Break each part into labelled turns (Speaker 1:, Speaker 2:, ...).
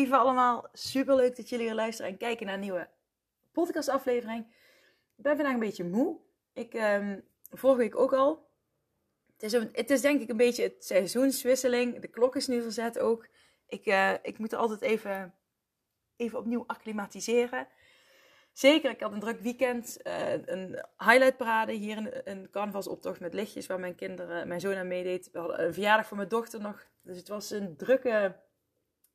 Speaker 1: Lieve allemaal, super leuk dat jullie weer luisteren en kijken naar een nieuwe podcastaflevering. Ik ben vandaag een beetje moe. Ik, um, vorige week ook al. Het is, het is denk ik een beetje het seizoenswisseling. De klok is nu verzet ook. Ik, uh, ik moet er altijd even, even opnieuw acclimatiseren. Zeker, ik had een druk weekend. Uh, een highlightparade hier, een, een carnavalsoptocht met lichtjes waar mijn kinderen, mijn zoon aan meedeed. We hadden een verjaardag van mijn dochter nog. Dus het was een drukke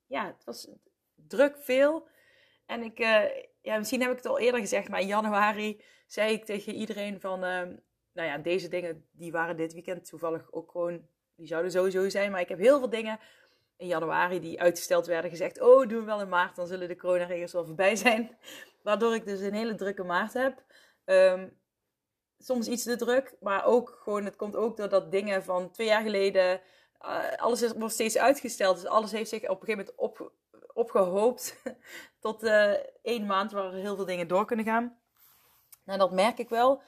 Speaker 1: ja, het was druk veel. En ik, uh, ja, misschien heb ik het al eerder gezegd, maar in januari zei ik tegen iedereen van, uh, nou ja, deze dingen die waren dit weekend toevallig ook gewoon, die zouden sowieso zijn. Maar ik heb heel veel dingen in januari die uitgesteld werden gezegd, oh, doen we wel in maart, dan zullen de coronaregels wel voorbij zijn. Waardoor ik dus een hele drukke maart heb. Um, soms iets te druk, maar ook gewoon, het komt ook doordat dingen van twee jaar geleden uh, alles wordt steeds uitgesteld. Dus alles heeft zich op een gegeven moment op, opgehoopt tot uh, één maand waar heel veel dingen door kunnen gaan. Nou, dat merk ik wel.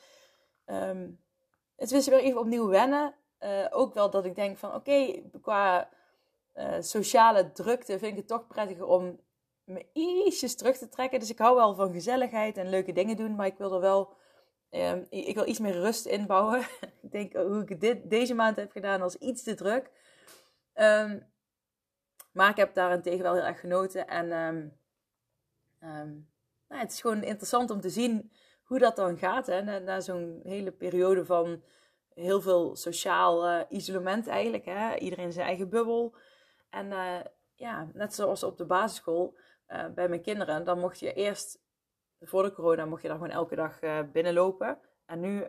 Speaker 1: Um, het is weer even opnieuw wennen. Uh, ook wel dat ik denk van oké, qua sociale drukte vind ik het toch prettiger om me ietsjes terug te trekken. Dus ik hou wel van gezelligheid en leuke dingen doen, maar ik wil er wel um, ik wil iets meer rust inbouwen. ik denk hoe ik dit deze maand heb gedaan als iets te druk. Um, maar ik heb daarentegen wel heel erg genoten. En um, um, nou, het is gewoon interessant om te zien hoe dat dan gaat. Hè? Na, zo'n hele periode van heel veel sociaal uh, isolement eigenlijk. Hè? Iedereen zijn eigen bubbel. En uh, ja, net zoals op de basisschool uh, bij mijn kinderen. Dan mocht je eerst, voor de corona, mocht je dan gewoon elke dag binnenlopen. En nu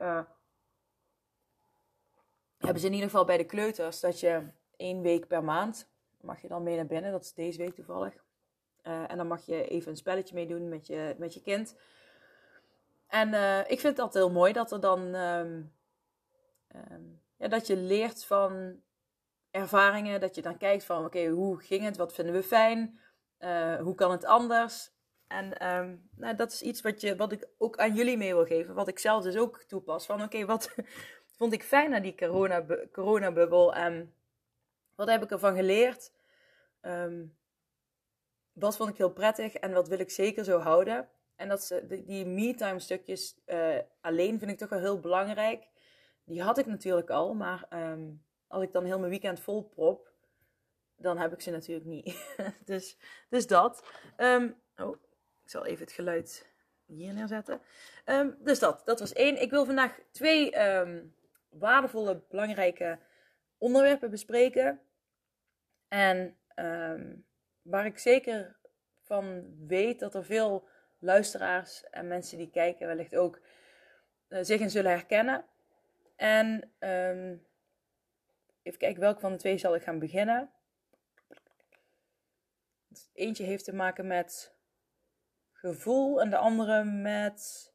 Speaker 1: hebben ze in ieder geval bij de kleuters dat je één week per maand mag je dan mee naar binnen. Dat is deze week toevallig. Uh, en dan mag je even een spelletje meedoen met je, met je kind. En uh, ik vind dat heel mooi dat er dan. Um, um, ja, dat je leert van ervaringen. Dat je dan kijkt van: oké, hoe ging het? Wat vinden we fijn? Uh, hoe kan het anders? En um, nou, dat is iets wat, je, wat ik ook aan jullie mee wil geven. Wat ik zelf dus ook toepas. Van oké, wat vond ik fijn aan die corona-bubbel? Corona en wat heb ik ervan geleerd? Um, wat vond ik heel prettig en wat wil ik zeker zo houden? En dat ze, die me-time stukjes uh, alleen vind ik toch wel heel belangrijk. Die had ik natuurlijk al, maar um, als ik dan heel mijn weekend vol prop, dan heb ik ze natuurlijk niet. dus, dus dat. Um, oh, ik zal even het geluid hier neerzetten. dus dat, dat was één. Ik wil vandaag twee waardevolle, belangrijke onderwerpen bespreken. En um, waar ik zeker van weet dat er veel luisteraars en mensen die kijken wellicht ook uh, zich in zullen herkennen. En um, even kijken welke van de twee zal ik gaan beginnen. Eentje heeft te maken met gevoel en de andere met.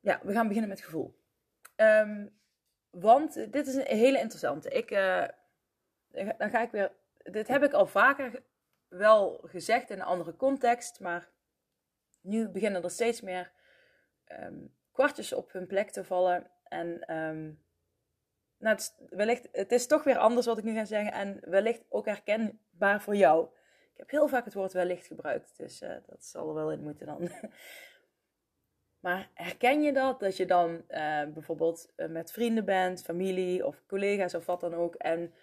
Speaker 1: Ja, we gaan beginnen met gevoel. Um, want dit is een hele interessante. Ik, uh, dan ga ik weer. Dit heb ik al vaker wel gezegd in een andere context, maar nu beginnen er steeds meer um, kwartjes op hun plek te vallen. En um, nou, het, is, wellicht, het is toch weer anders wat ik nu ga zeggen en wellicht ook herkenbaar voor jou. Ik heb heel vaak het woord wellicht gebruikt, dus uh, dat zal er wel in moeten dan. Maar herken je dat? Dat je dan uh, bijvoorbeeld met vrienden bent, familie of collega's of wat dan ook. En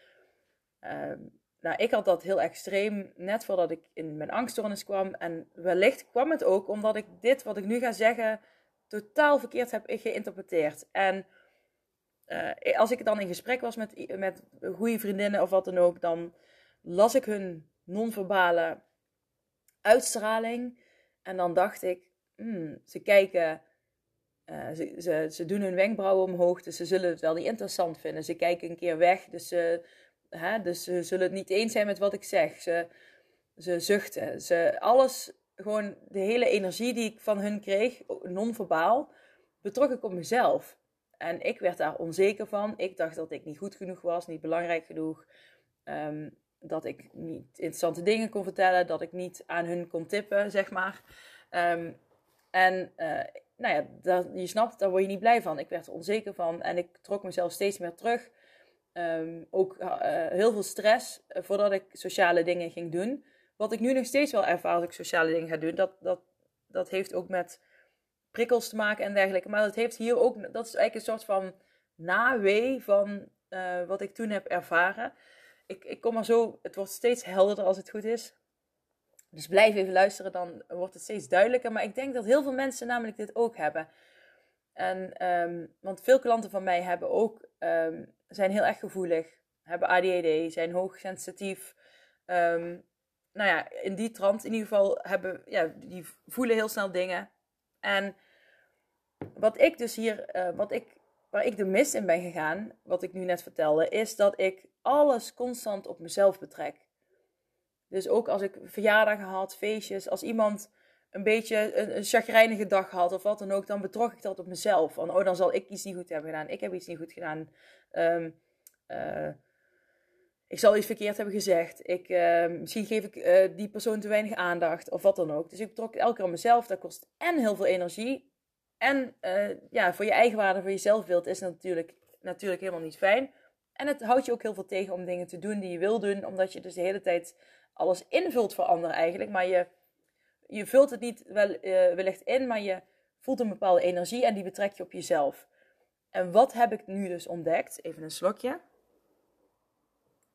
Speaker 1: Ehm, nou, ik had dat heel extreem net voordat ik in mijn angststoornis kwam. En wellicht kwam het ook omdat ik dit wat ik nu ga zeggen totaal verkeerd heb geïnterpreteerd. En uh, als ik dan in gesprek was met, met goede vriendinnen of wat dan ook, dan las ik hun non-verbale uitstraling. En dan dacht ik, hmm, ze kijken ze, ze, ze, doen hun wenkbrauwen omhoog, dus ze zullen het wel niet interessant vinden. Ze kijken een keer weg, dus, hè, dus ze zullen het niet eens zijn met wat ik zeg. Ze, ze zuchten. Ze, alles, gewoon de hele energie die ik van hun kreeg, non-verbaal, betrok ik op mezelf. En ik werd daar onzeker van. Ik dacht dat ik niet goed genoeg was, niet belangrijk genoeg. Ehm, dat ik niet interessante dingen kon vertellen, dat ik niet aan hun kon tippen, zeg maar. Ehm, en uh, nou ja, je snapt, daar word je niet blij van. Ik werd er onzeker van en ik trok mezelf steeds meer terug. Ehm, ook uh, heel veel stress uh, voordat ik sociale dingen ging doen. Wat ik nu nog steeds wel ervaar als ik sociale dingen ga doen, dat, dat, dat heeft ook met prikkels te maken en dergelijke. Maar dat heeft hier ook, dat is eigenlijk een soort van nawee van uh, wat ik toen heb ervaren. Ik, ik kom maar zo, het wordt steeds helderder als het goed is. Dus blijf even luisteren, dan wordt het steeds duidelijker. Maar ik denk dat heel veel mensen namelijk dit ook hebben. En, um, want veel klanten van mij hebben ook, um, zijn heel erg gevoelig, hebben ADHD, zijn hoogsensitief. Um, nou ja, in die trant in ieder geval hebben, ja, die voelen heel snel dingen. En wat ik dus hier, uh, wat ik, waar ik de mis in ben gegaan, wat ik nu net vertelde, is dat ik alles constant op mezelf betrek. Dus ook als ik verjaardagen had, feestjes, als iemand een beetje een, een chagrijnige dag had of wat dan ook, dan betrok ik dat op mezelf. Van, oh, dan zal ik iets niet goed hebben gedaan. Ik heb iets niet goed gedaan. Um, uh, ik zal iets verkeerd hebben gezegd. Ik, uh, misschien geef ik uh, die persoon te weinig aandacht of wat dan ook. Dus ik betrok elke keer mezelf. Dat kost en heel veel energie. En uh, ja, voor je eigen waarde, voor je zelfbeeld is natuurlijk, natuurlijk helemaal niet fijn. En het houdt je ook heel veel tegen om dingen te doen die je wil doen. Omdat je dus de hele tijd alles invult voor anderen eigenlijk. Maar je, je vult het niet wel, wellicht in, maar je voelt een bepaalde energie en die betrek je op jezelf. En wat heb ik nu dus ontdekt? Even een slokje.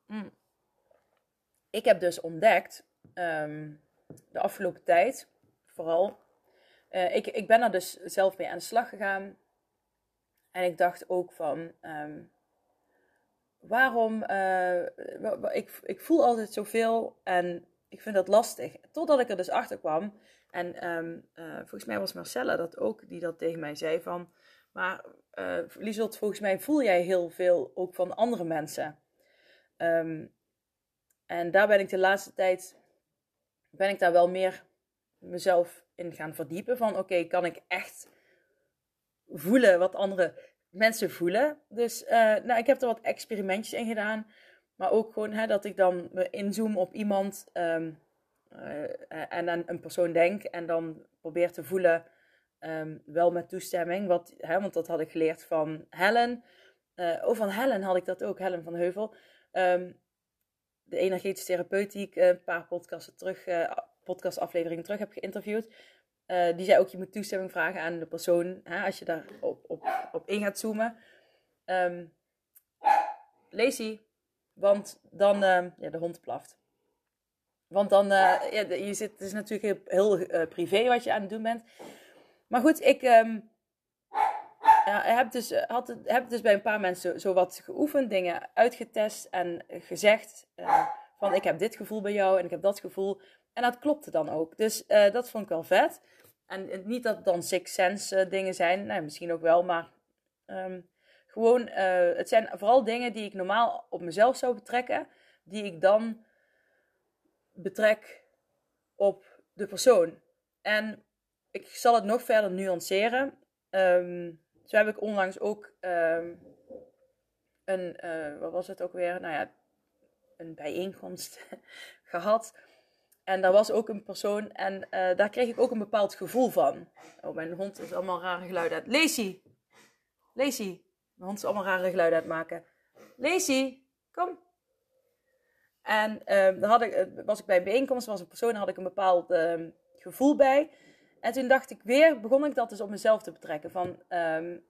Speaker 1: Mm. Ik heb dus ontdekt um, de afgelopen tijd, vooral, uh, ik, ik ben er dus zelf mee aan de slag gegaan. En ik dacht ook van, um, waarom, uh, ik, ik voel altijd zoveel en ik vind dat lastig. Totdat ik er dus achter kwam. En um, uh, volgens mij was Marcella dat ook, die dat tegen mij zei van, maar uh, volgens mij voel jij heel veel ook van andere mensen. Um, en daar ben ik de laatste tijd, ben ik daar wel meer mezelf in gaan verdiepen. Van oké, kan ik echt voelen wat andere mensen voelen. Dus uh, nou, ik heb er wat experimentjes in gedaan. Maar ook gewoon hè, dat ik dan me inzoom op iemand um, uh, en aan een persoon denk. En dan probeer te voelen, um, wel met toestemming. Wat, hè, want dat had ik geleerd van Helen. Uh, oh, van Helen had ik dat ook, Helen van Heuvel. Um, de energetische therapeut die ik uh, een paar podcasten terug, podcastafleveringen terug heb geïnterviewd. Die zei ook, je moet toestemming vragen aan de persoon, hè, als je daar op, op, op in gaat zoomen. Um, Lacey, want dan, ja, de hond plaft. Want dan, ja, je zit, het is natuurlijk heel, heel privé wat je aan het doen bent. Maar goed, ik, ja, heb, dus, eh, had, heb dus bij een paar mensen zo wat geoefend, dingen uitgetest en gezegd uh, van ik heb dit gevoel bij jou en ik heb dat gevoel. En dat klopte dan ook. Dus dat vond ik wel vet. En niet dat het dan Six Sense dingen zijn, nou, misschien ook wel, maar um, gewoon, het zijn vooral dingen die ik normaal op mezelf zou betrekken, die ik dan betrek op de persoon. En ik zal het nog verder nuanceren. Um, zo heb ik onlangs ook um, een, uh, wat was het ook weer? Nou ja, een bijeenkomst gehad. En daar was ook een persoon en uh, daar kreeg ik ook een bepaald gevoel van. Oh, mijn hond is allemaal rare geluiden uit. Lacey! Lacey! Mijn hond is allemaal rare geluiden uit maken. Lacey, kom! En um, dan had ik, was ik bij een bijeenkomst, was een persoon, daar had ik een bepaald um, gevoel bij. En toen dacht ik weer, begon ik dat dus op mezelf te betrekken. Van, um,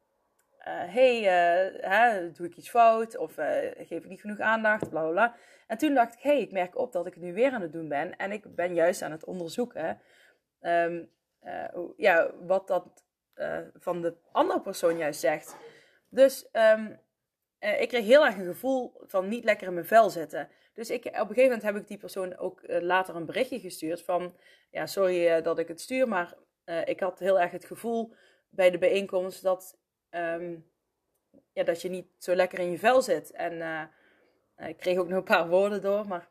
Speaker 1: hey, hè, doe ik iets fout? Of geef ik niet genoeg aandacht? Bla, bla, bla. En toen dacht ik, hey, ik merk op dat ik het nu weer aan het doen ben. En ik ben juist aan het onderzoeken ja, wat dat van de andere persoon juist zegt. Dus um, ik kreeg heel erg een gevoel van niet lekker in mijn vel zitten. Dus ik, op een gegeven moment heb ik die persoon ook later een berichtje gestuurd van... Ja, sorry dat ik het stuur, maar ik had heel erg het gevoel bij de bijeenkomst dat, ehm, ja, dat je niet zo lekker in je vel zit. En ik kreeg ook nog een paar woorden door, maar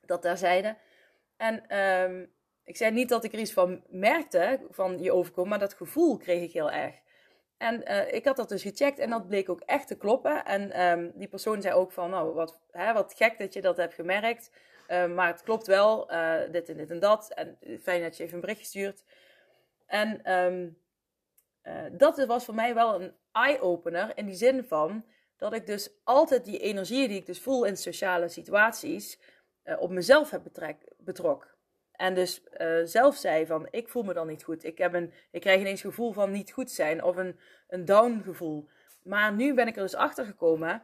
Speaker 1: dat terzijde. En ehm, ik zei niet dat ik er iets van merkte, van je overkomen, maar dat gevoel kreeg ik heel erg. En uh, ik had dat dus gecheckt en dat bleek ook echt te kloppen. En um, die persoon zei ook van, nou, wat, hè, wat gek dat je dat hebt gemerkt. Uh, maar het klopt wel, uh, dit en dit en dat. En fijn dat je even een bericht stuurt. En um, dat was voor mij wel een eye-opener in die zin van dat ik dus altijd die energie die ik dus voel in sociale situaties op mezelf heb betrek, betrok. En dus uh, zelf zei van, ik voel me dan niet goed. Ik, heb een, ik krijg ineens het gevoel van niet goed zijn of een, een down gevoel. Maar nu ben ik er dus achter gekomen.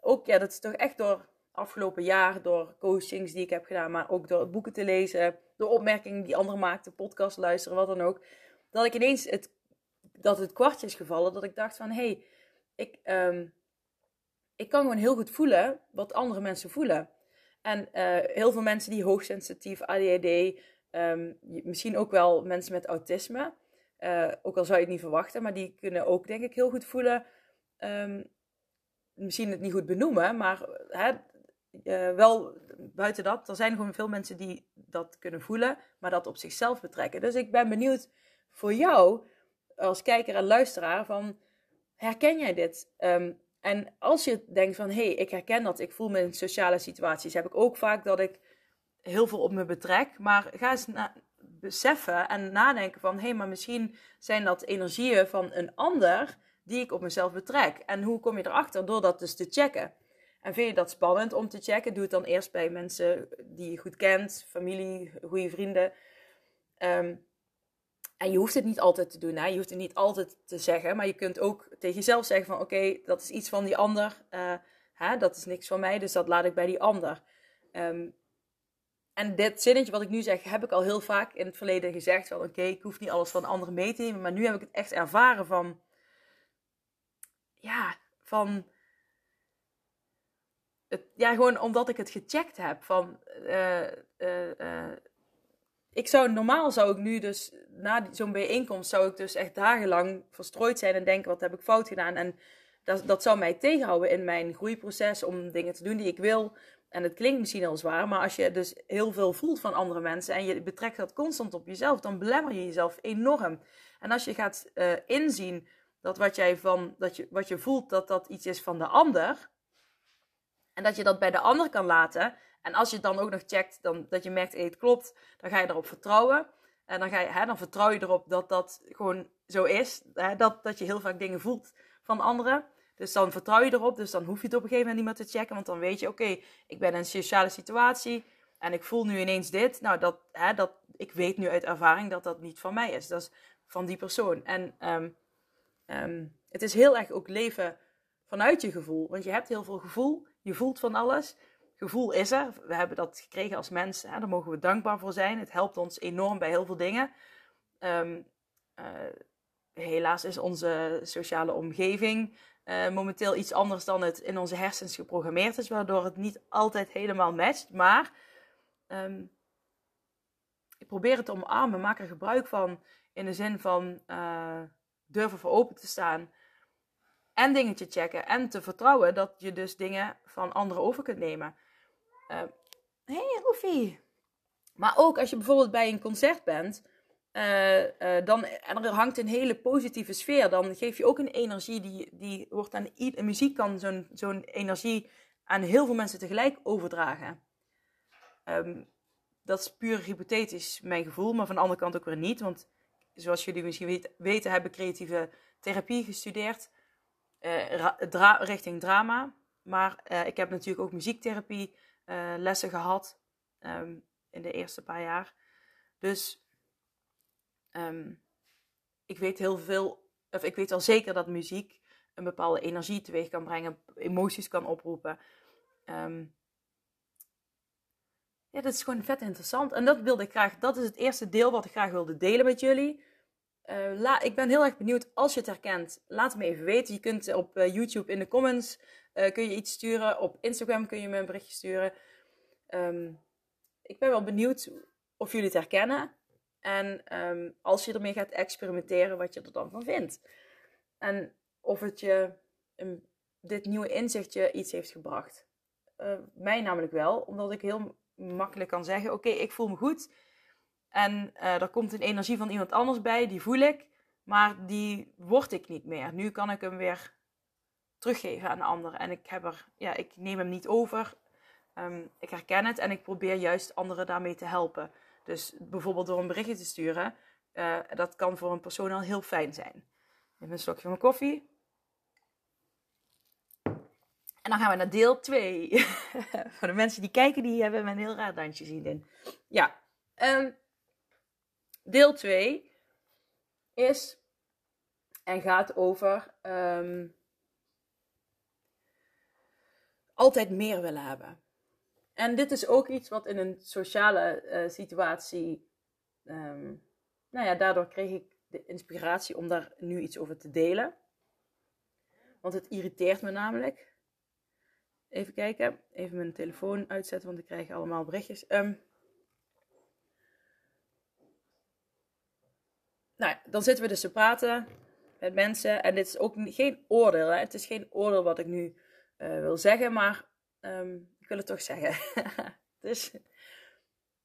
Speaker 1: Ook, ja, dat is toch echt door afgelopen jaar, door coachings die ik heb gedaan, maar ook door boeken te lezen, door opmerkingen die anderen maakten, podcast luisteren, wat dan ook. Dat ik ineens het, dat het kwartje is gevallen, dat ik dacht van, hé, hey, ik, um, ik kan gewoon heel goed voelen wat andere mensen voelen. En uh, heel veel mensen die hoogsensitief, ADHD, ehm, misschien ook wel mensen met autisme, uh, ook al zou je het niet verwachten, maar die kunnen ook denk ik heel goed voelen. Um, misschien het niet goed benoemen, maar hè, uh, wel buiten dat, er zijn gewoon veel mensen die dat kunnen voelen, maar dat op zichzelf betrekken. Dus ik ben benieuwd voor jou als kijker en luisteraar van, herken jij dit? Um, en als je denkt van, hé, hey, ik herken dat, ik voel me in sociale situaties, heb ik ook vaak dat ik heel veel op me betrek. Maar ga eens beseffen en nadenken van, hé, hey, maar misschien zijn dat energieën van een ander die ik op mezelf betrek. En hoe kom je erachter? Door dat dus te checken. En vind je dat spannend om te checken? Doe het dan eerst bij mensen die je goed kent, familie, goede vrienden. Um, en je hoeft het niet altijd te doen, hè? je hoeft het niet altijd te zeggen, maar je kunt ook tegen jezelf zeggen van oké, dat is iets van die ander, uh, hè? dat is niks van mij, dus dat laat ik bij die ander. Um, en dit zinnetje wat ik nu zeg, heb ik al heel vaak in het verleden gezegd van oké, ik hoef niet alles van anderen mee te nemen, maar nu heb ik het echt ervaren van, ja, van, het, ja, gewoon omdat ik het gecheckt heb van, uh, ik zou normaal zou ik nu dus na zo'n bijeenkomst zou ik dus echt dagenlang verstrooid zijn en denken wat heb ik fout gedaan en dat, dat zou mij tegenhouden in mijn groeiproces om dingen te doen die ik wil. En het klinkt misschien heel zwaar, maar als je dus heel veel voelt van andere mensen en je betrekt dat constant op jezelf, dan belemmer je jezelf enorm. En als je gaat uh, inzien dat wat jij van dat je, wat je voelt, dat dat iets is van de ander. En dat je dat bij de ander kan laten. En als je het dan ook nog checkt, dan, dat je merkt, hey, het klopt, dan ga je erop vertrouwen. En dan, ga je, hè, dan vertrouw je erop dat dat gewoon zo is. Hè, dat, dat je heel vaak dingen voelt van anderen. Dus dan vertrouw je erop. Dus dan hoef je het op een gegeven moment niet meer te checken. Want dan weet je, oké, ik ben in een sociale situatie. En ik voel nu ineens dit. Nou, dat, hè, dat, ik weet nu uit ervaring dat dat niet van mij is. Dat is van die persoon. En um, um, het is heel erg ook leven vanuit je gevoel. Want je hebt heel veel gevoel. Je voelt van alles gevoel is er. We hebben dat gekregen als mensen. Hè? Daar mogen we dankbaar voor zijn. Het helpt ons enorm bij heel veel dingen. Um, uh, helaas is onze sociale omgeving uh, momenteel iets anders dan het in onze hersens geprogrammeerd is, waardoor het niet altijd helemaal matcht. Maar um, ik probeer het te omarmen, maak er gebruik van in de zin van uh, durven voor open te staan en dingen te checken en te vertrouwen dat je dus dingen van anderen over kunt nemen. Hé, uh, hey, Roefie. Maar ook als je bijvoorbeeld bij een concert bent, uh, uh, dan, en er hangt een hele positieve sfeer, dan geef je ook een energie die, die wordt aan de muziek kan zo'n zo'n energie aan heel veel mensen tegelijk overdragen. Um, dat is puur hypothetisch mijn gevoel, maar van de andere kant ook weer niet. Want zoals jullie misschien weten, heb ik creatieve therapie gestudeerd dra richting drama. Maar ik heb natuurlijk ook muziektherapie uh, lessen gehad um, in de eerste paar jaar. Dus um, ik weet heel veel, of ik weet wel zeker dat muziek een bepaalde energie teweeg kan brengen, emoties kan oproepen. Um, ja, dat is gewoon vet interessant. En dat wilde ik graag, dat is het eerste deel wat ik graag wilde delen met jullie. Uh, la, ik ben heel erg benieuwd als je het herkent. Laat het me even weten. Je kunt op uh, YouTube in de comments uh, kun je iets sturen. Op Instagram kun je me een berichtje sturen. Um, ik ben wel benieuwd of jullie het herkennen. En ehm, als je ermee gaat experimenteren, wat je er dan van vindt. En of het je dit nieuwe inzicht je iets heeft gebracht. Uh, mij namelijk wel, omdat ik heel makkelijk kan zeggen: Oké, ik voel me goed. En uh, er komt een energie van iemand anders bij, die voel ik, maar die word ik niet meer. Nu kan ik hem weer teruggeven aan de ander. En ik, heb er, ja, ik neem hem niet over. Um, ik herken het en ik probeer juist anderen daarmee te helpen. Dus bijvoorbeeld door een berichtje te sturen, uh, dat kan voor een persoon al heel fijn zijn. Even een slokje van mijn koffie. En dan gaan we naar deel 2. voor de mensen die kijken, die hebben een heel raar dansje zien. Ja, um, deel 2 is en gaat over um, altijd meer willen hebben. En dit is ook iets wat in een sociale uh, situatie. Um, nou ja, daardoor kreeg ik de inspiratie om daar nu iets over te delen. Want het irriteert me namelijk. Even kijken, even mijn telefoon uitzetten, want ik krijg allemaal berichtjes. Um, nou, dan zitten we dus te praten met mensen. En dit is ook geen oordeel. Hè? Het is geen oordeel wat ik nu uh, wil zeggen, maar um, ik wil het toch zeggen. dus,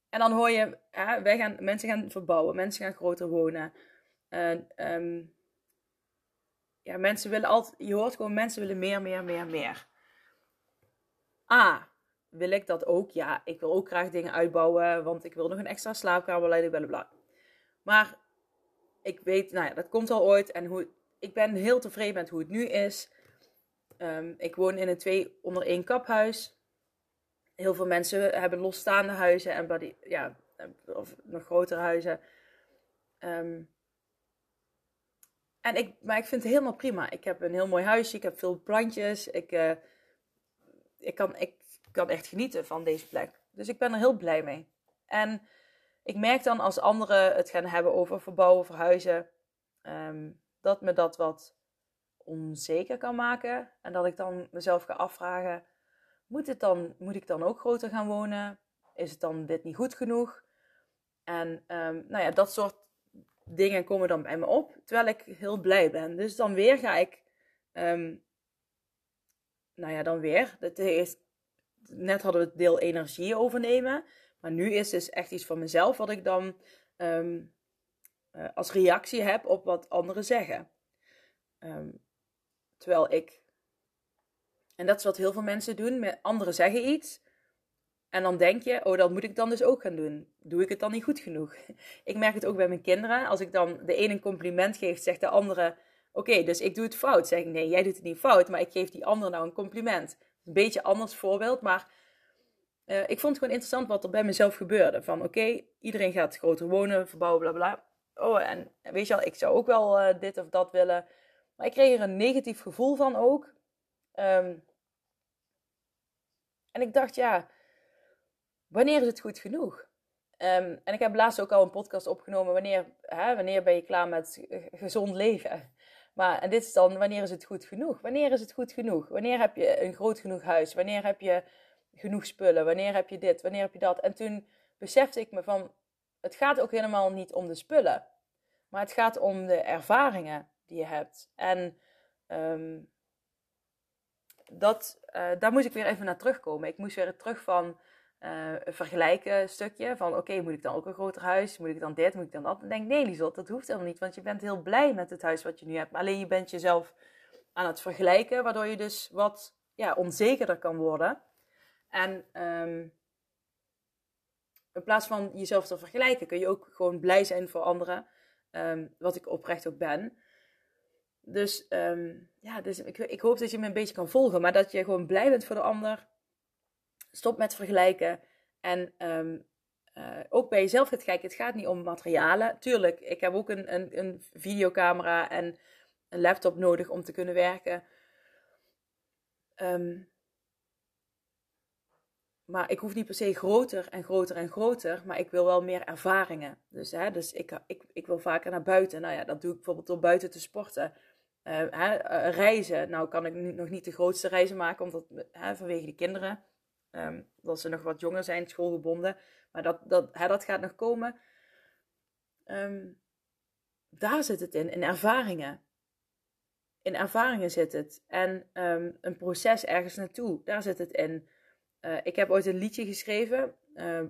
Speaker 1: en dan hoor je, hè, wij gaan, mensen gaan verbouwen, mensen gaan groter wonen. En, um, ja, mensen willen altijd, je hoort gewoon, mensen willen meer, meer, meer, meer. Ah, wil ik dat ook? Ja, ik wil ook graag dingen uitbouwen, want ik wil nog een extra slaapkamer leiden, bla bla. Maar ik weet, nou ja, dat komt al ooit. En hoe, ik ben heel tevreden met hoe het nu is. Um, ik woon in een twee onder één kaphuis. Heel veel mensen hebben losstaande huizen en ja, of nog grotere huizen. Um, en ik, maar ik vind het helemaal prima. Ik heb een heel mooi huisje, ik heb veel plantjes. Ik, uh, ik, kan, ik kan echt genieten van deze plek. Dus ik ben er heel blij mee. En ik merk dan als anderen het gaan hebben over verbouwen, verhuizen, um, dat me dat wat onzeker kan maken. En dat ik dan mezelf ga afvragen: moet, het dan, moet ik dan ook groter gaan wonen? Is het dan dit niet goed genoeg? En um, nou ja, dat soort dingen komen dan bij me op, terwijl ik heel blij ben. Dus dan weer ga ik, um, nou ja, dan weer. Dat is, net hadden we het deel energie overnemen. Maar nu is dus echt iets van mezelf wat ik dan um, uh, als reactie heb op wat anderen zeggen. Terwijl ik, en dat is wat heel veel mensen doen, anderen zeggen iets. En dan denk je, oh, dat moet ik dan dus ook gaan doen. Doe ik het dan niet goed genoeg? Ik merk het ook bij mijn kinderen. Als ik dan de ene een compliment geef, zegt de andere, oké, dus ik doe het fout. Zeg ik, nee, jij doet het niet fout, maar ik geef die andere nou een compliment. Een beetje anders voorbeeld, maar uh, ik vond het gewoon interessant wat er bij mezelf gebeurde. Van oké, iedereen gaat groter wonen, verbouwen, bla bla. Oh, en weet je wel, ik zou ook wel uh, dit of dat willen. Maar ik kreeg er een negatief gevoel van ook. Um, en ik dacht, ja, wanneer is het goed genoeg? Um, en ik heb laatst ook al een podcast opgenomen. Wanneer, hè, wanneer ben je klaar met gezond leven? Maar en dit is dan, wanneer is het goed genoeg? Wanneer is het goed genoeg? Wanneer heb je een groot genoeg huis? Wanneer heb je genoeg spullen? Wanneer heb je dit? Wanneer heb je dat? En toen besefte ik me van, het gaat ook helemaal niet om de spullen. Maar het gaat om de ervaringen je hebt. En um, dat, uh, daar moest ik weer even naar terugkomen. Ik moest weer terug van uh, vergelijken stukje. Van oké, moet ik dan ook een groter huis? Moet ik dan dit? Moet ik dan dat? En denk nee Liesel, dat hoeft helemaal niet. Want je bent heel blij met het huis wat je nu hebt. Alleen je bent jezelf aan het vergelijken. Waardoor je dus wat ja, onzekerder kan worden. En um, in plaats van jezelf te vergelijken, kun je ook gewoon blij zijn voor anderen. Um, wat ik oprecht ook ben. Dus um, ja, dus ik, ik, hoop dat je me een beetje kan volgen. Maar dat je gewoon blij bent voor de ander. Stop met vergelijken. En um, uh, ook bij jezelf gaat kijken. Het gaat niet om materialen. Tuurlijk, ik heb ook een, een, een videocamera en een laptop nodig om te kunnen werken. Um, maar ik hoef niet per se groter en groter en groter, maar ik wil wel meer ervaringen. Dus, hè, dus ik, ik, ik wil vaker naar buiten. Nou ja, dat doe ik bijvoorbeeld door buiten te sporten. Hè, uh, reizen. Nou kan ik nog niet de grootste reizen maken, omdat, hè, vanwege de kinderen. Um, dat ze nog wat jonger zijn, schoolgebonden. Maar dat, dat, hè, dat gaat nog komen. ehm, daar zit het in, in ervaringen. In ervaringen zit het. En ehm, een proces ergens naartoe, daar zit het in. Uh, ik heb ooit een liedje geschreven, uh,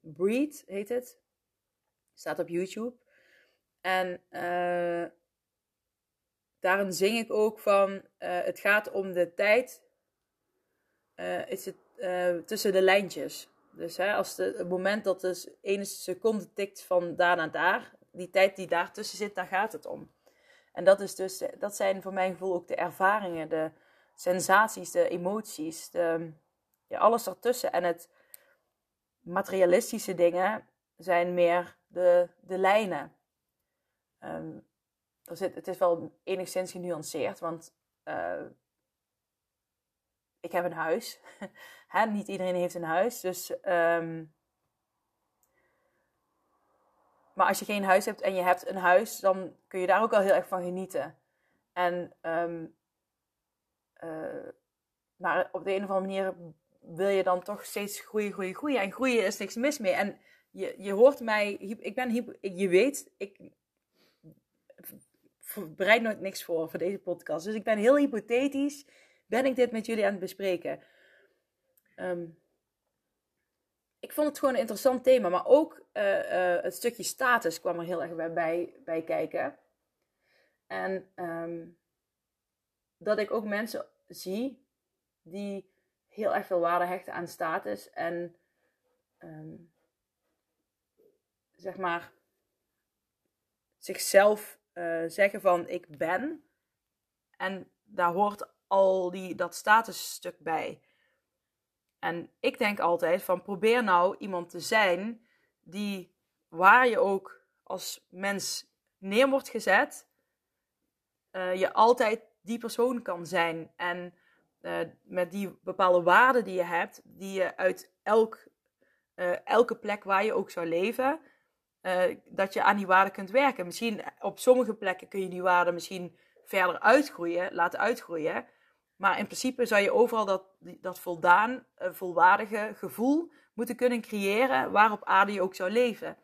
Speaker 1: Breed heet het. Staat op YouTube. En daarin zing ik ook van: het gaat om de tijd is het, tussen de lijntjes. Dus hè, als de, het moment dat de ene seconde tikt van daar naar daar, die tijd die daartussen zit, daar gaat het om. En dat, is dus, dat zijn voor mijn gevoel ook de ervaringen, de sensaties, de emoties, de, ja, alles ertussen. En het materialistische dingen zijn meer de, de lijnen. Um, zit, het is wel enigszins genuanceerd, want uh, ik heb een huis. Niet iedereen heeft een huis. Dus, um, maar als je geen huis hebt en je hebt een huis, dan kun je daar ook al heel erg van genieten. En, um, uh, maar op de een of andere manier wil je dan toch steeds groeien, groeien, groeien. En groeien is niks mis mee. En je, je hoort mij, ik ben, je weet, ik bereid nooit niks voor voor deze podcast. Dus ik ben heel hypothetisch, ben ik dit met jullie aan het bespreken. Um, ik vond het gewoon een interessant thema, maar ook uh, uh, het stukje status kwam er heel erg bij, bij, bij kijken. En um, dat ik ook mensen zie die heel erg veel waarde hechten aan status en um, zeg maar zichzelf uh, zeggen van ik ben. En daar hoort al die, dat statusstuk bij. En ik denk altijd van probeer nou iemand te zijn die waar je ook als mens neer wordt gezet, uh, je altijd die persoon kan zijn. En uh, met die bepaalde waarden die je hebt, die je uit elk, elke plek waar je ook zou leven, dat je aan die waarden kunt werken. Misschien op sommige plekken kun je die waarden misschien verder uitgroeien, laten uitgroeien. Maar in principe zou je overal dat, dat voldaan, uh, volwaardige gevoel moeten kunnen creëren waarop aarde je ook zou leven.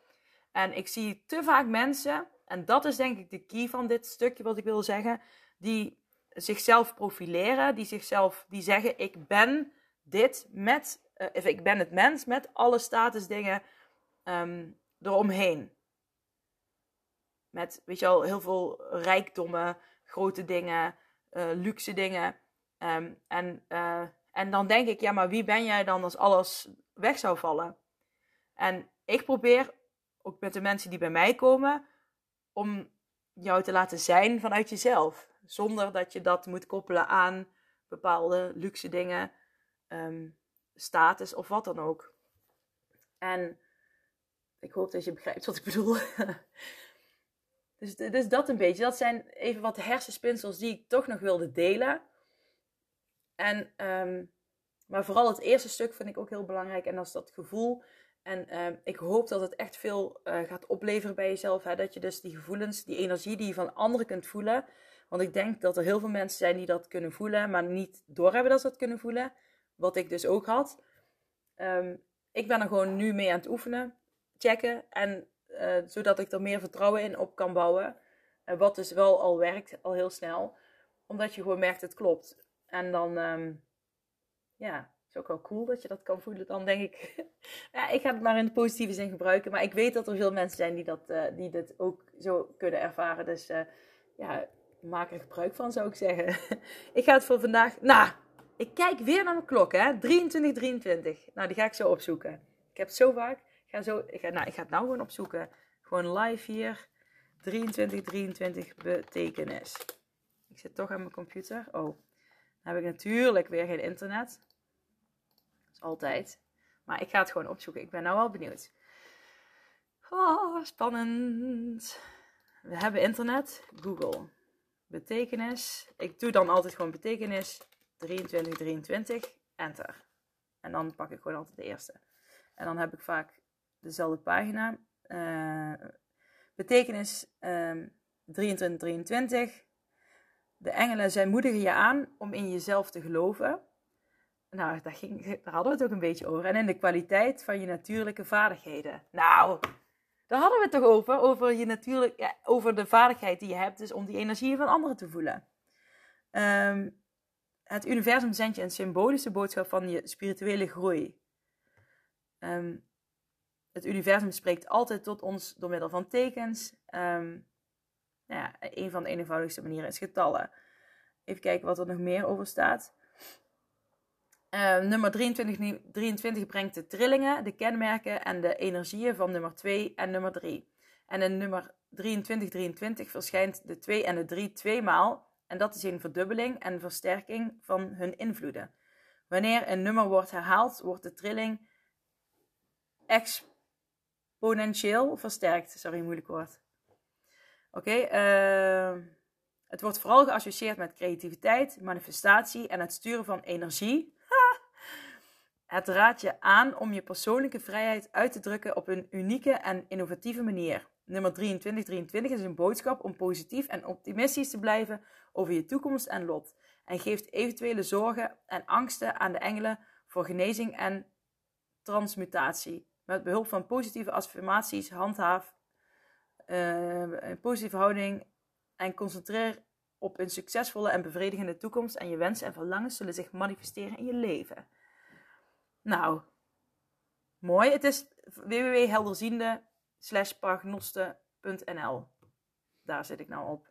Speaker 1: En ik zie te vaak mensen, en dat is denk ik de key van dit stukje wat ik wil zeggen, die zichzelf profileren, die zichzelf, die zeggen ik ben dit met, of ik ben het mens met alle statusdingen um, eromheen. Met, weet je al, heel veel rijkdommen, grote dingen, uh, luxe dingen. Um, en, uh, en dan denk ik, ja, maar wie ben jij dan als alles weg zou vallen? En ik probeer, ook met de mensen die bij mij komen, om jou te laten zijn vanuit jezelf. Zonder dat je dat moet koppelen aan bepaalde luxe dingen, um, status of wat dan ook. En ik hoop dat je begrijpt wat ik bedoel. dus, dus dat een beetje. Dat zijn even wat hersenspinsels die ik toch nog wilde delen. En, um, maar vooral het eerste stuk vind ik ook heel belangrijk. En dat is dat gevoel. En um, ik hoop dat het echt veel uh, gaat opleveren bij jezelf. Hè? Dat je dus die gevoelens, die energie die je van anderen kunt voelen. Want ik denk dat er heel veel mensen zijn die dat kunnen voelen, maar niet doorhebben dat ze dat kunnen voelen. Wat ik dus ook had. Um, ik ben er gewoon nu mee aan het oefenen, checken. En uh, zodat ik er meer vertrouwen in op kan bouwen. Uh, wat dus wel al werkt, al heel snel. Omdat je gewoon merkt, het klopt. En dan, um, ja, is ook wel cool dat je dat kan voelen. Dan denk ik, ja, ik ga het maar in de positieve zin gebruiken. Maar ik weet dat er veel mensen zijn die, dat, uh, die dit ook zo kunnen ervaren. Dus ja, maak er gebruik van, zou ik zeggen. ik ga het voor vandaag, nou, ik kijk weer naar mijn klok, hè. 23, 23. Nou, die ga ik zo opzoeken. Ik heb het zo vaak. Ga, zo, ik ga, nou, ik ga het nou gewoon opzoeken. Gewoon live hier. 23, 23 betekenis. Ik zit toch aan mijn computer. Oh, heb ik natuurlijk weer geen internet. Dat is altijd. Maar ik ga het gewoon opzoeken. Ik ben nou wel benieuwd. Oh, spannend. We hebben internet. Google. Betekenis. Ik doe dan altijd gewoon betekenis. 2323. Enter. En dan pak ik gewoon altijd de eerste. En dan heb ik vaak dezelfde pagina. Uh, betekenis um, 2323. De engelen, zij moedigen je aan om in jezelf te geloven. Nou, daar, ging, daar hadden we het ook een beetje over. En in de kwaliteit van je natuurlijke vaardigheden. Nou, daar hadden we het toch over. Over, je natuurlijk, ja, over de vaardigheid die je hebt, dus om die energie van anderen te voelen. Ehm, het universum zendt je een symbolische boodschap van je spirituele groei. Um, het universum spreekt altijd tot ons door middel van tekens. Um, ja, een van de eenvoudigste manieren is getallen. Even kijken wat er nog meer over staat. Uh, nummer 23, 23 brengt de trillingen, de kenmerken en de energieën van nummer 2 en nummer 3. En in nummer 23, 23 verschijnt de 2 en de 3 tweemaal. En dat is een verdubbeling en versterking van hun invloeden. Wanneer een nummer wordt herhaald, wordt de trilling exponentieel versterkt. Sorry, moeilijk woord. Oké, uh, het wordt vooral geassocieerd met creativiteit, manifestatie en het sturen van energie. Het raadt je aan om je persoonlijke vrijheid uit te drukken op een unieke en innovatieve manier. Nummer 2323 is een boodschap om positief en optimistisch te blijven over je toekomst en lot. En geeft eventuele zorgen en angsten aan de engelen voor genezing en transmutatie. Met behulp van positieve affirmaties, handhaaf uh, een positieve houding en concentreer op een succesvolle en bevredigende toekomst en je wensen en verlangens zullen zich manifesteren in je leven. Nou, mooi. Het is www.helderziende. Daar zit ik nou op.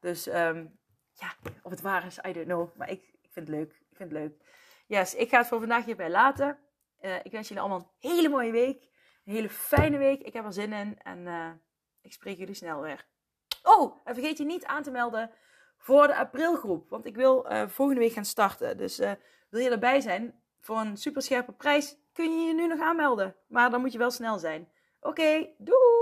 Speaker 1: Dus um, ja, of het waar is, I don't know. Maar ik, ik vind het leuk. Ik vind het leuk. Yes, ik ga het voor vandaag hierbij laten. Uh, ik wens jullie allemaal een hele mooie week. Een hele fijne week. Ik heb er zin in. En uh, ik spreek jullie snel weer. Oh, en vergeet je niet aan te melden voor de aprilgroep. Want ik wil uh, volgende week gaan starten. Dus wil je erbij zijn? voor een super scherpe prijs kun je je nu nog aanmelden. Maar dan moet je wel snel zijn. Oké, doeg!